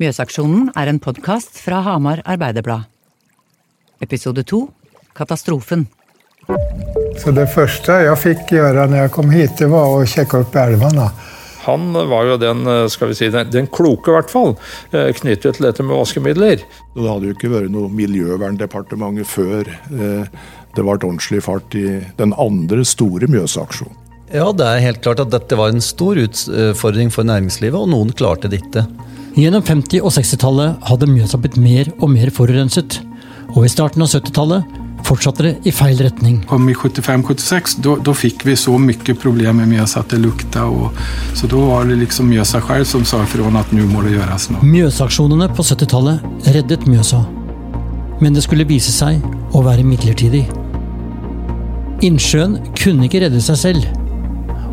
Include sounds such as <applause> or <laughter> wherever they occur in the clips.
Mjøsaksjonen er en podkast fra Hamar Arbeiderblad. Episode to Katastrofen. Så det første jeg fikk gjøre når jeg kom hit, det var å sjekke opp elvene. Han var jo den, skal vi si, den, den kloke, i hvert fall, eh, knyttet til dette med vaskemidler. Det hadde jo ikke vært noe Miljøverndepartementet før det det ble ordentlig fart i den andre store Mjøsaksjonen. Ja, det er helt klart at dette var en stor utfordring for næringslivet, og noen klarte det ikke. Gjennom 50- og 60-tallet hadde Mjøsa blitt mer og mer forurenset. Og i starten av 70-tallet fortsatte det i feil retning. Om i 75-76, da fikk vi så mye problemer med Mjøsa at det lukta. Og, så da var det liksom Mjøsa selv som sa ifra at nå må det gjøres noe. Mjøsaksjonene på 70-tallet reddet Mjøsa. Men det skulle vise seg å være midlertidig. Innsjøen kunne ikke redde seg selv.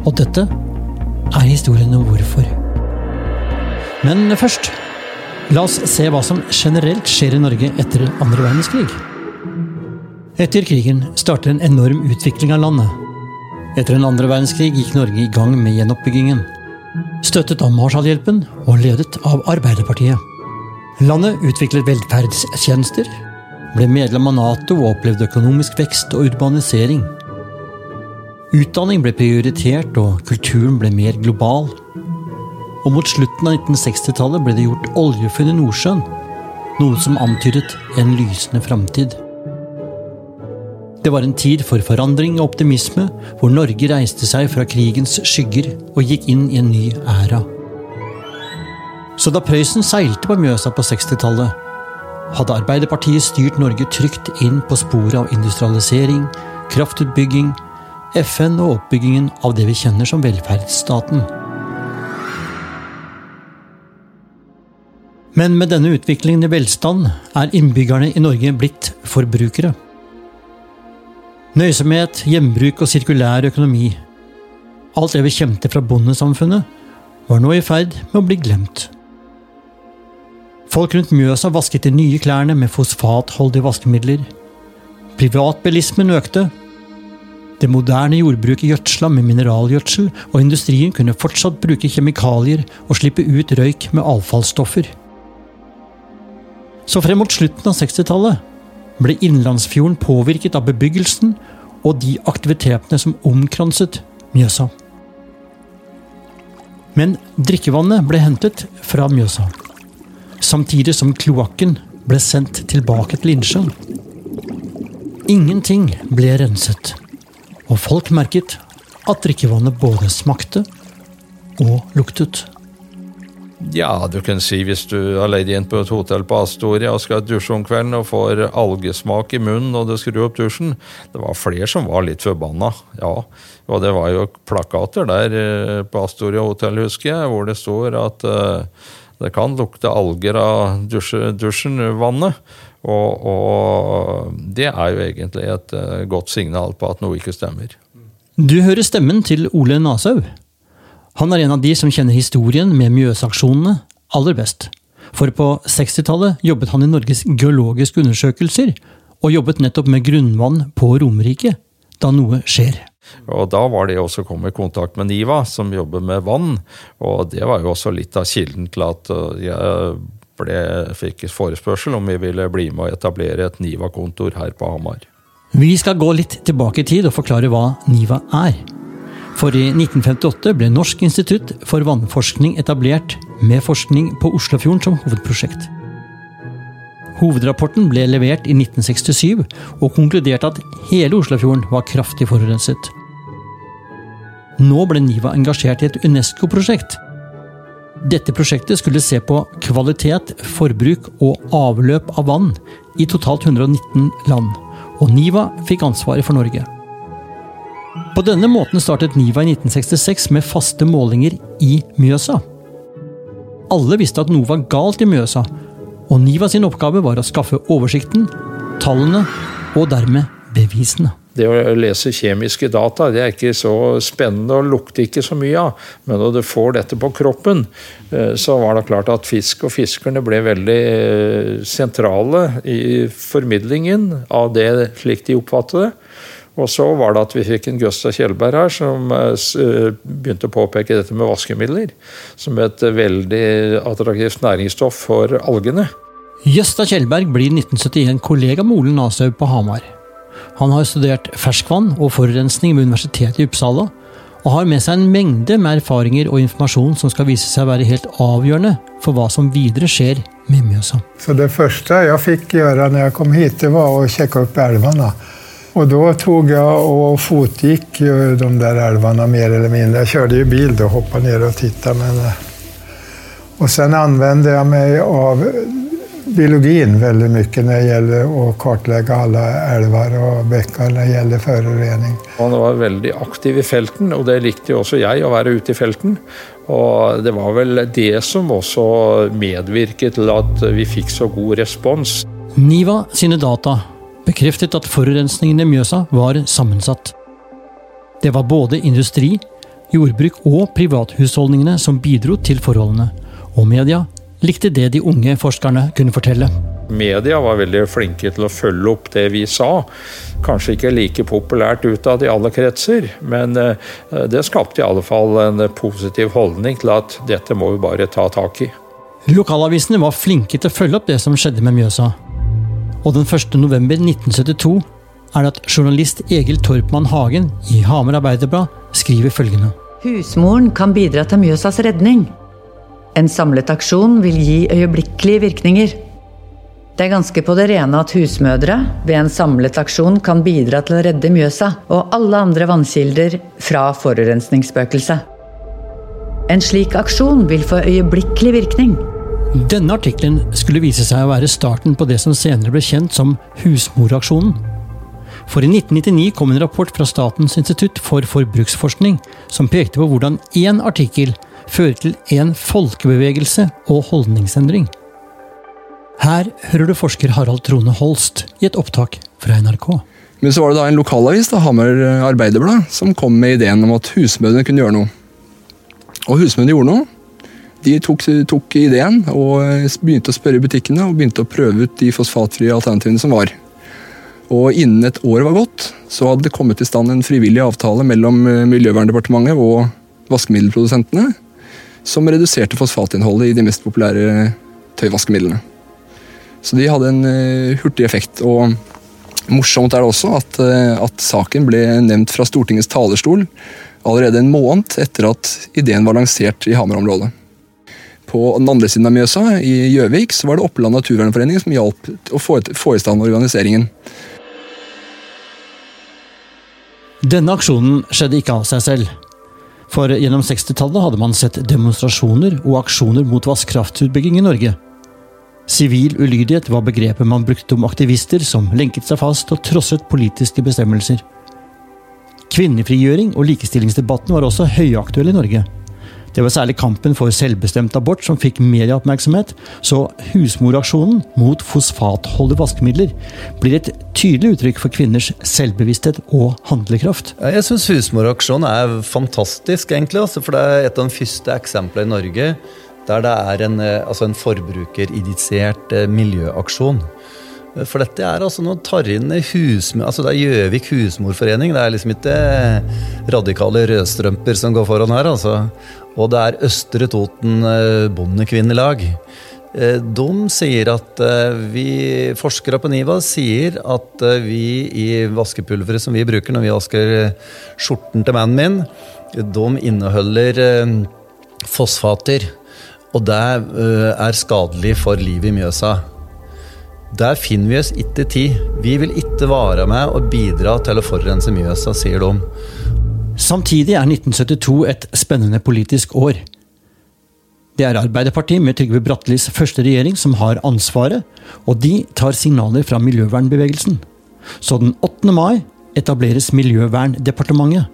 Og dette er historien om hvorfor. Men først, la oss se hva som generelt skjer i Norge etter andre verdenskrig. Etter krigen startet en enorm utvikling av landet. Etter den andre verdenskrig gikk Norge i gang med gjenoppbyggingen. Støttet av Marshallhjelpen og ledet av Arbeiderpartiet. Landet utviklet velferdstjenester, ble medlem av Nato og opplevde økonomisk vekst og urbanisering. Utdanning ble prioritert, og kulturen ble mer global. Og mot slutten av 1960-tallet ble det gjort oljefunn i Nordsjøen, noe som antydet en lysende framtid. Det var en tid for forandring og optimisme, hvor Norge reiste seg fra krigens skygger og gikk inn i en ny æra. Så da Prøysen seilte på Mjøsa på 60-tallet, hadde Arbeiderpartiet styrt Norge trygt inn på sporet av industrialisering, kraftutbygging, FN og oppbyggingen av det vi kjenner som velferdsstaten. Men med denne utviklingen i velstand er innbyggerne i Norge blitt forbrukere. Nøysomhet, hjembruk og sirkulær økonomi. Alt det vi kjente fra bondesamfunnet, var nå i ferd med å bli glemt. Folk rundt Mjøsa vasket de nye klærne med fosfatholdige vaskemidler. Privatbilismen økte. Det moderne jordbruket gjødsla med mineralgjødsel, og industrien kunne fortsatt bruke kjemikalier og slippe ut røyk med avfallsstoffer. Så frem mot slutten av 60-tallet ble Innlandsfjorden påvirket av bebyggelsen og de aktivitetene som omkranset Mjøsa. Men drikkevannet ble hentet fra Mjøsa, samtidig som kloakken ble sendt tilbake til innsjøen. Ingenting ble renset, og folk merket at drikkevannet både smakte og luktet. Ja, du kan si hvis du har leid inn på et hotell på Astoria og skal dusje om kvelden og får algesmak i munnen når du skrur opp dusjen. Det var flere som var litt forbanna, ja. Og det var jo plakater der eh, på Astoria hotell, husker jeg, hvor det står at uh, det kan lukte alger av dusje, dusjenvannet. Og, og, det er jo egentlig et uh, godt signal på at noe ikke stemmer. Du hører stemmen til Ole Nashaug. Han er en av de som kjenner historien med Mjøsaksjonene aller best. For på 60-tallet jobbet han i Norges geologiske undersøkelser, og jobbet nettopp med grunnvann på Romerike, da noe skjer. Og Da var det også å komme i kontakt med NIVA, som jobber med vann. Og det var jo også litt av kilden til at øh, jeg ble, fikk forespørsel om vi ville bli med å etablere et NIVA-kontor her på Hamar. Vi skal gå litt tilbake i tid og forklare hva NIVA er. For i 1958 ble Norsk institutt for vannforskning etablert, med forskning på Oslofjorden som hovedprosjekt. Hovedrapporten ble levert i 1967, og konkluderte at hele Oslofjorden var kraftig forurenset. Nå ble NIVA engasjert i et Unesco-prosjekt. Dette prosjektet skulle se på kvalitet, forbruk og avløp av vann i totalt 119 land, og NIVA fikk ansvaret for Norge. På denne måten startet NIVA i 1966 med faste målinger i Mjøsa. Alle visste at noe var galt i Mjøsa, og NIVA sin oppgave var å skaffe oversikten, tallene og dermed bevisene. Det å lese kjemiske data det er ikke så spennende og lukter ikke så mye av. Men når du får dette på kroppen, eh, så var det klart at fisk og fiskerne ble veldig eh, sentrale i formidlingen av det slik de oppfattet det. Og så var det at vi fikk en Gustav Kjellberg her som eh, begynte å påpeke dette med vaskemidler som et veldig attraktivt næringsstoff for algene. Gjøsta Kjellberg blir 1971 kollega med Ole Nashaug på Hamar. Han har studert ferskvann og forurensning ved Universitetet i Uppsala, og har med seg en mengde med erfaringer og informasjon som skal vise seg å være helt avgjørende for hva som videre skjer med Mjøsa. Så det første jeg fikk gjøre når jeg kom hit, det var å sjekke opp elvene. Och då tog jag och fotgick de där älvarna mer eller mindre. Jag körde ju bil då, hoppade ner och tittade. Men, Og och sen använde jag mig av biologin väldigt mycket när det gjelder å kartlegge alle elver og bekker når det gjelder förorening. Han var veldig aktiv i felten, og det likte jo også jeg, å være ute i felten. Og det var vel det som også medvirket til at vi fikk så god respons. NIVA sine data bekreftet at forurensningen i Mjøsa var sammensatt. Det var både industri, jordbruk og privathusholdningene som bidro til forholdene, og media likte det de unge forskerne kunne fortelle. Media var veldig flinke til å følge opp det vi sa. Kanskje ikke like populært utad i alle kretser, men eh, det skapte i alle fall en positiv holdning til at dette må vi bare ta tak i. Lokalavisene var flinke til å følge opp det som skjedde med Mjøsa. Og den 1. november 1972 er det at journalist Egil Torpmann Hagen i Hamar Arbeiderblad skriver følgende. Husmoren kan bidra til Mjøsas redning. En samlet aksjon vil gi øyeblikkelige virkninger. Det er ganske på det rene at husmødre ved en samlet aksjon kan bidra til å redde Mjøsa og alle andre vannkilder fra forurensningsspøkelset. En slik aksjon vil få øyeblikkelig virkning. Denne artikkelen skulle vise seg å være starten på det som senere ble kjent som Husmoraksjonen. For i 1999 kom en rapport fra Statens institutt for forbruksforskning som pekte på hvordan én artikkel fører til en folkebevegelse og holdningsendring. Her hører du forsker Harald Trone Holst i et opptak fra NRK. Men så var det da en lokalavis, da, Hamar Arbeiderblad, som kom med ideen om at husmødrene kunne gjøre noe. Og husmødrene gjorde noe. De tok, tok, ideen og begynte å spørre butikkene og begynte å prøve ut de fosfatfrie alternativene som var. Og Innen et år var gått, så hadde det kommet i stand en frivillig avtale mellom eh, Miljøverndepartementet og vaskemiddelprodusentene, som reduserte fosfatinnholdet i de mest populære tøyvaskemidlene. Så de hadde en uh, hurtig effekt. og Morsomt er det også at, at saken ble nevnt fra Stortingets talerstol allerede en måned etter at ideen var lansert i Hamar-området. På den andre siden av Mjøsa, i Gjøvik, så var det Oppland naturvernforening som hjalp å få, få i stand organiseringen. Denne aksjonen skjedde ikke av seg selv. For gjennom 60-tallet hadde man sett demonstrasjoner og aksjoner mot vannkraftutbygging i Norge. Sivil ulydighet var begrepet man brukte om aktivister som lenket seg fast og trosset politiske bestemmelser. Kvinnefrigjøring og likestillingsdebatten var også høyaktuell i Norge. Det var særlig kampen for selvbestemt abort som fikk medieoppmerksomhet, så husmoraksjonen mot fosfatholdige vaskemidler blir et tydelig uttrykk for kvinners selvbevissthet og handlekraft. Jeg syns husmoraksjonen er fantastisk, egentlig. Altså, for det er et av de første eksemplene i Norge der det er en, eh, altså en forbrukerinitiert eh, miljøaksjon. For dette er altså noe Tarjei husmor... altså Det er Gjøvik husmorforening. Det er liksom ikke radikale rødstrømper som går foran her. altså. Og det er Østre Toten eh, Bondekvinnelag. Eh, de sier at eh, vi forskere på NIVA sier at vi i vaskepulveret som vi bruker når vi vasker skjorten til mannen min, de inneholder fosfater. Og det er skadelig for livet i Mjøsa. Der finner vi oss ikke tid. Vi vil ikke være med og bidra til å forurense Mjøsa, sier de. Samtidig er 1972 et spennende politisk år. Det er Arbeiderpartiet med Trygve Brattelis første regjering som har ansvaret, og de tar signaler fra miljøvernbevegelsen. Så den 8. mai etableres Miljøverndepartementet.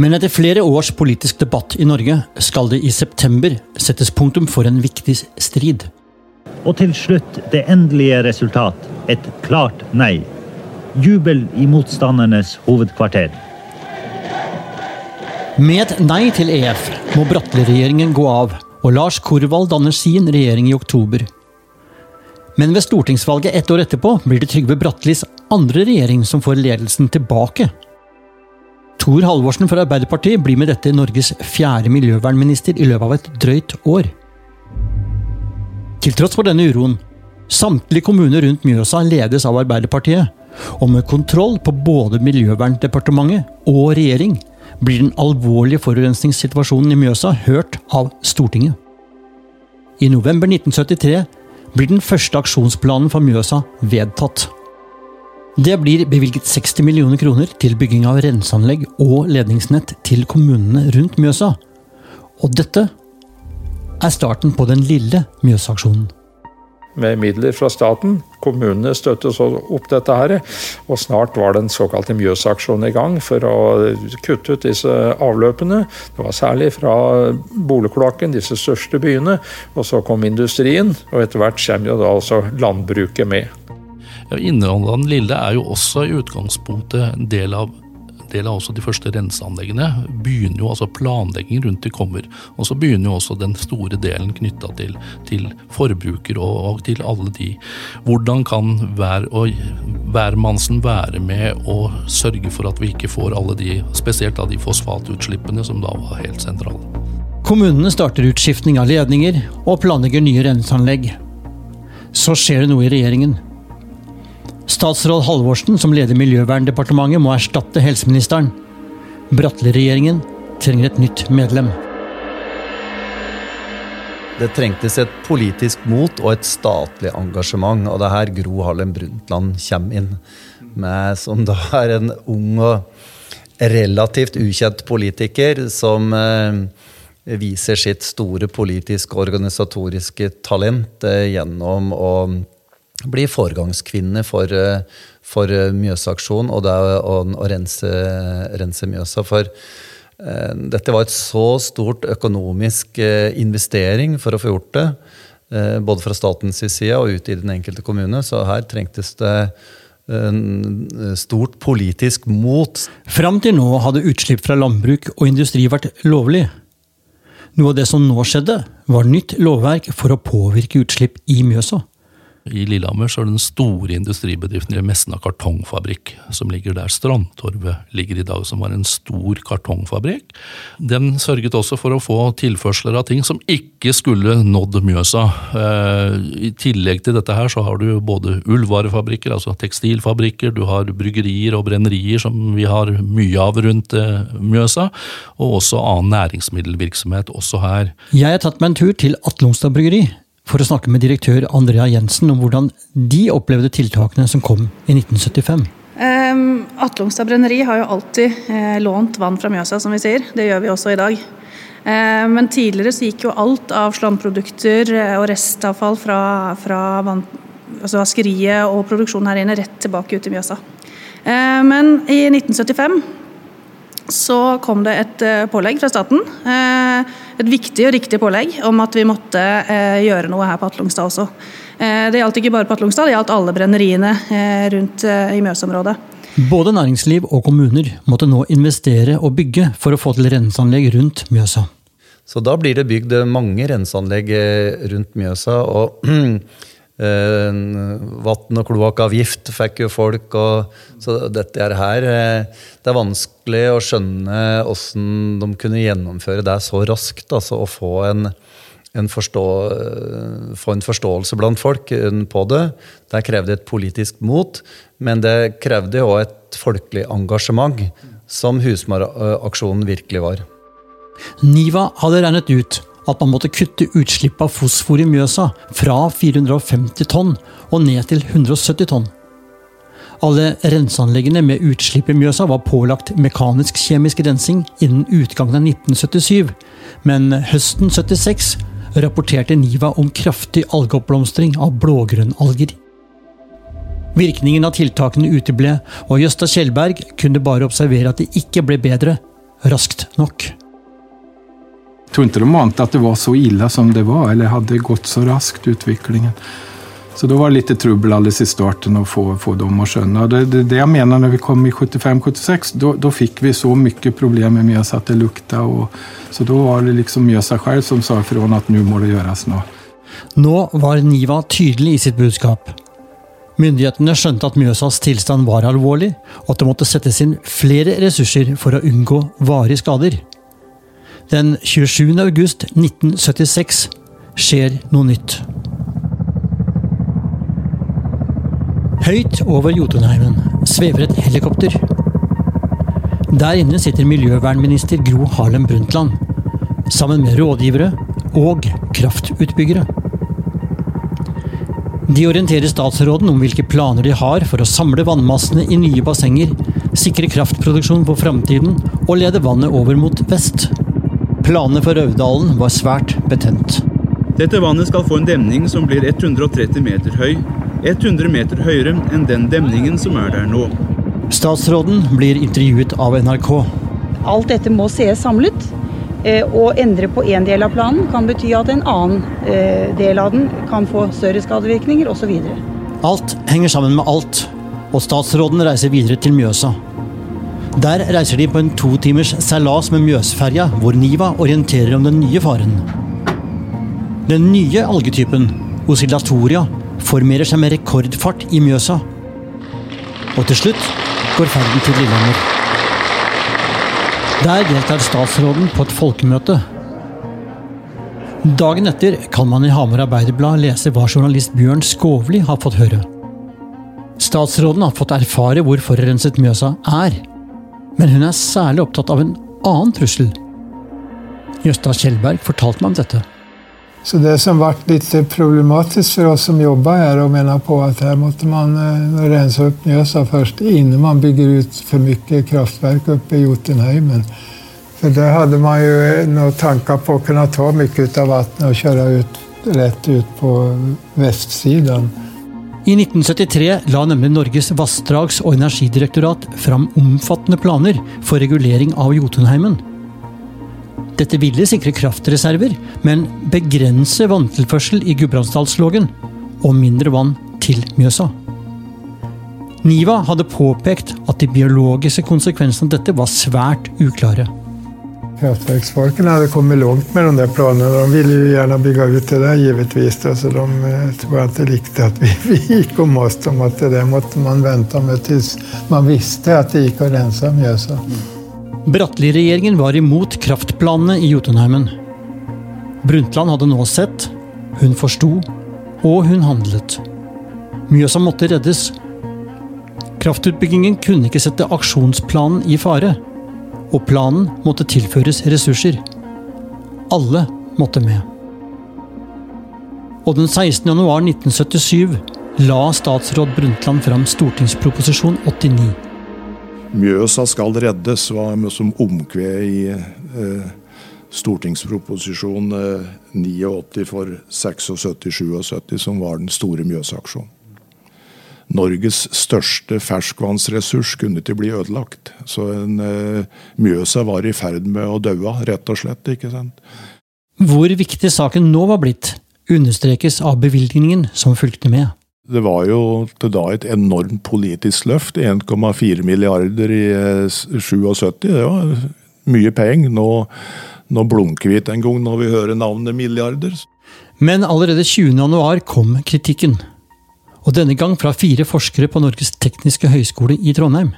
Men etter flere års politisk debatt i Norge skal det i september settes punktum for en viktig strid. Og til slutt det endelige resultat. Et klart nei. Jubel i motstandernes hovedkvarter. Med et nei til EF må Bratteli-regjeringen gå av, og Lars Korvald danner sin regjering i oktober. Men ved stortingsvalget ett år etterpå blir det Trygve Brattelis andre regjering som får ledelsen tilbake. Tor Halvorsen fra Arbeiderpartiet blir med dette Norges fjerde miljøvernminister i løpet av et drøyt år. Til tross for denne uroen, samtlige kommuner rundt Mjøsa ledes av Arbeiderpartiet, og med kontroll på både Miljøverndepartementet og regjering blir den alvorlige forurensningssituasjonen i Mjøsa hørt av Stortinget. I november 1973 blir den første aksjonsplanen for Mjøsa vedtatt. Det blir bevilget 60 millioner kroner til bygging av renseanlegg og ledningsnett til kommunene rundt Mjøsa. Og dette er starten på den lille Mjøsaksjonen med midler fra staten. Kommunene støttet så opp dette her, og snart var den såkalte Mjøsaksjonen i gang for å kutte ut disse avløpene. Det var særlig fra boligkloakken, disse største byene, og så kom industrien, og etter hvert kommer jo da også landbruket med. Ja, Innlandet Lille er jo også i utgangspunktet en del av del av de første renseanleggene, begynner jo altså planleggingen rundt de kommer. Og så begynner jo også den store delen knytta til, til, forbruker og, og, til alle de. Hvordan kan hver og hvermannsen være med og sørge for at vi ikke får alle de, spesielt av de fosfatutslippene som da var helt sentrale. Kommunene starter utskiftning av ledninger og planlegger nye renseanlegg. Så skjer det noe i regjeringen. Statsråd Halvorsen, som leder Miljøverndepartementet, må erstatte helseministeren. Bratteli-regjeringen trenger et nytt medlem. Det trengtes et politisk mot og et statlig engasjement, og det er her Gro Harlem Brundtland kommer inn. Med, som da er en ung og relativt ukjent politiker som eh, viser sitt store politiske og organisatoriske talent eh, gjennom å bli foregangskvinne for, eh, for eh, Mjøsaksjonen og det å, å rense, rense, Mjøsa. For eh, dette var et så stort økonomisk eh, investering for å få gjort det. Eh, både fra statens side og ut i den enkelte kommune. Så her trengtes det stort politisk mot. Fram til nå hadde utslipp fra landbruk og industri vært lovlig. Noe av det som nå skjedde, var nytt lovverk for å påvirke utslipp i Mjøsa. I Lillehammer så er den store industribedriften Mesna kartongfabrikk som ligger der Strandtorvet ligger i dag, som var en stor kartongfabrikk. Den sørget også for å få tilførsler av ting som ikke skulle nådd Mjøsa. Eh, I tillegg til dette her så har du både ullvarefabrikker, altså tekstilfabrikker, du har bryggerier og brennerier som vi har mye av rundt eh, Mjøsa, og også annen næringsmiddelvirksomhet også her. Jeg har tatt meg en tur til Atlongstad bryggeri for å snakke med direktør Andrea Jensen om hvordan de opplevde tiltakene som kom i 1975. Um, brenneri har jo alltid eh, lånt vann fra Mjøsa, som vi sier. Det gjør vi også i dag. Eh, men tidligere så gikk jo alt av slammprodukter eh, og restavfall fra, fra vann, altså vaskeriet og produksjonen her inne rett tilbake ut i Mjøsa. Eh, men i 1975 så kom det et eh, pålegg fra staten. Eh, et viktig og riktig pålegg om at vi måtte eh, gjøre noe her på Atlungstad også. Det gjaldt ikke bare på Atlungstad, det gjaldt alle brenneriene rundt i Mjøsområdet. Både næringsliv og kommuner måtte nå investere og bygge for å få til renseanlegg rundt Mjøsa. Så da blir det bygd mange renseanlegg rundt Mjøsa. og <clears throat> Eh, Vann og kloakkavgift fikk jo folk. Og, så dette her eh, Det er vanskelig å skjønne hvordan de kunne gjennomføre det så raskt. Altså å få en, en, forstå, eh, få en forståelse blant folk på det. Det krevde et politisk mot, men det krevde òg et folkelig engasjement, som Husmaraksjonen virkelig var. NIVA hadde regnet ut at man måtte kutte utslipp av fosfor i Mjøsa fra 450 tonn og ned til 170 tonn. Alle renseanleggene med utslipp i Mjøsa var pålagt mekanisk-kjemisk rensing innen utgangen av 1977, men høsten 76 rapporterte NIVA om kraftig algeoppblomstring av blågrønnalger. Virkningen av tiltakene uteble, og Jøsta Kjellberg kunne bare observere at det ikke ble bedre raskt nok tror ikke de ante at det var så ille som det var eller hadde gått så raskt utviklingen. Så da var det litt trubbel alldeles i starten å få, få dem å skjønne. Det, det, det jeg mener når vi kom i 75-76, da fikk vi så mye problemer med Mjøsa at det lukta. Og, så da var det liksom Mjøsa själv som sa ifrån at nå må det gjøres noe. Nå var Niva tydelig i sitt budskap. Myndighetene skjønte at Mjøsas tilstand var alvorlig, og at det måtte settes inn flere ressurser for å unngå varige skader. Den 27. august 1976 skjer noe nytt. Høyt over Jotunheimen svever et helikopter. Der inne sitter miljøvernminister Gro Harlem Brundtland, sammen med rådgivere og kraftutbyggere. De orienterer statsråden om hvilke planer de har for å samle vannmassene i nye bassenger, sikre kraftproduksjon for framtiden og lede vannet over mot vest. Planene for Røvdalen var svært betent. Dette vannet skal få en demning som blir 130 meter høy. 100 meter høyere enn den demningen som er der nå. Statsråden blir intervjuet av NRK. Alt dette må sees samlet. Eh, å endre på én del av planen kan bety at en annen eh, del av den kan få større skadevirkninger osv. Alt henger sammen med alt, og statsråden reiser videre til Mjøsa. Der reiser de på en to timers seilas med Mjøsferja, hvor Niva orienterer om den nye faren. Den nye algetypen, oscillatoria, formerer seg med rekordfart i Mjøsa. Og til slutt går ferden til Lillehammer. Der deltar statsråden på et folkemøte. Dagen etter kan man i Hamar Arbeiderblad lese hva journalist Bjørn Skovli har fått høre. Statsråden har fått erfare hvor forurenset Mjøsa er. Men hun er særlig opptatt av en annen trussel. Jøsta Kjellberg fortalte meg om dette. Så det som ble litt problematisk for oss som jobba her, og mener på at her måtte man eh, rense opp Mjøsa først, innen man bygger ut for mye kraftverk oppe i Jotunheimen. For der hadde man jo noen tanker på å kunne ta mye ut av vannet og kjøre ut, rett ut på vestsiden. I 1973 la nemlig Norges vassdrags- og energidirektorat fram omfattende planer for regulering av Jotunheimen. Dette ville sikre kraftreserver, men begrense vanntilførsel i Gudbrandsdalslågen og mindre vann til Mjøsa. Niva hadde påpekt at de biologiske konsekvensene av dette var svært uklare. Kraftverksfolkene hadde kommet langt med de planene. De ville jo gjerne bygge ut det der, givetvis. Så de eh, tror jeg ikke likte at vi, <laughs> vi gikk om oss om att det måtte man vente med tills man visste at det gikk att rensa Mjøsa. Bratteli-regjeringen var imot kraftplanene i Jotunheimen. Brundtland hadde nå sett, hun forsto, og hun handlet. Mjøsa måtte reddes. Kraftutbyggingen kunne ikke sette aksjonsplanen i fare, og planen måtte tilføres ressurser. Alle måtte med. Og den 16. januar 1977 la statsråd Brundtland fram stortingsproposisjon 89. Mjøsa skal reddes var som omkved i eh, stortingsproposisjon eh, 89 for 76-77, som var den store Mjøsaksjonen. Norges største ferskvannsressurs kunne ikke bli ødelagt. Så en, eh, Mjøsa var i ferd med å daue, rett og slett. ikke sant? Hvor viktig saken nå var blitt, understrekes av bevilgningen som fulgte med. Det var jo til da et enormt politisk løft. 1,4 milliarder i 77. Eh, det var mye penger. Nå, nå blunker vi ikke engang når vi hører navnet milliarder. Men allerede 20.1 kom kritikken. Og denne gang fra fire forskere på Norges tekniske høgskole i Trondheim.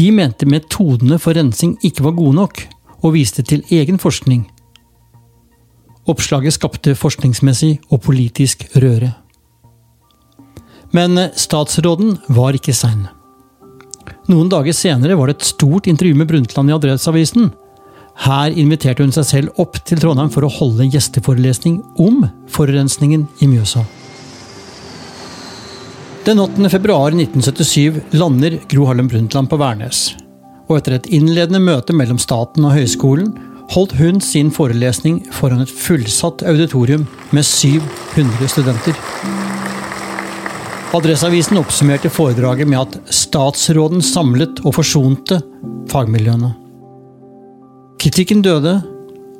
De mente metodene for rensing ikke var gode nok, og viste til egen forskning. Oppslaget skapte forskningsmessig og politisk røre. Men eh, statsråden var ikke sein. Noen dager senere var det et stort intervju med Brundtland i Adresseavisen. Her inviterte hun seg selv opp til Trondheim for å holde gjesteforelesning om forurensningen i Mjøsa. Den 8. februar 1977 lander Gro Harlem Brundtland på Værnes. Og etter et innledende møte mellom staten og høyskolen holdt hun sin forelesning foran et fullsatt auditorium med 700 studenter. Adresseavisen oppsummerte foredraget med at statsråden samlet og forsonte fagmiljøene. Kritikken døde,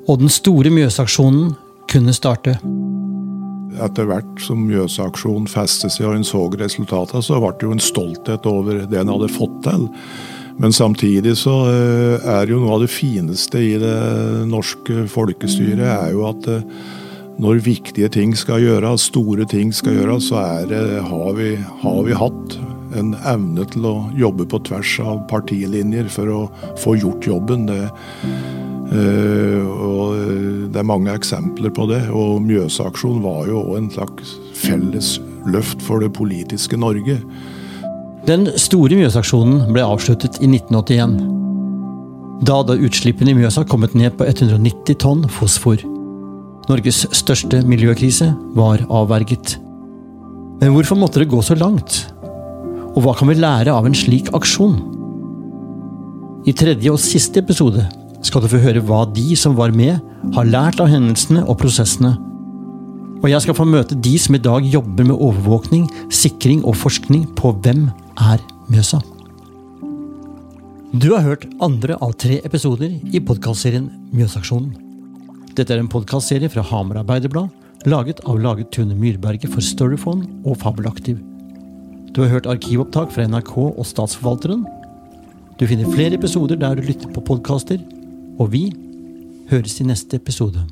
og den store Mjøsaksjonen kunne starte. Etter hvert som Mjøsaksjonen festet seg og en så resultatene, så ble det jo en stolthet over det en hadde fått til. Men samtidig så eh, er jo noe av det fineste i det norske folkestyret er jo at eh, når viktige ting skal gjøres, store ting skal gjøres, så det, har, vi, har vi hatt en evne til å jobbe på tvers av partilinjer for å få gjort jobben. Det, og det er mange eksempler på det. Og Mjøsaksjonen var jo òg en slags felles løft for det politiske Norge. Den store Mjøsaksjonen ble avsluttet i 1981. Da hadde utslippene i Mjøsa kommet ned på 190 tonn fosfor. Norges største miljøkrise var avverget. Men hvorfor måtte det gå så langt? Og hva kan vi lære av en slik aksjon? I tredje og siste episode skal du få høre hva de som var med, har lært av hendelsene og prosessene. Og jeg skal få møte de som i dag jobber med overvåkning, sikring og forskning på hvem er Mjøsa. Du har hørt andre av tre episoder i podkastserien Mjøsaksjonen. Dette er en podkastserie fra Hamar Arbeiderblad, laget av Laget Tune Myrberget for Storyphone og Fabelaktiv. Du har hørt arkivopptak fra NRK og Statsforvalteren. Du finner flere episoder der du lytter på podkaster. Og vi høres i neste episode.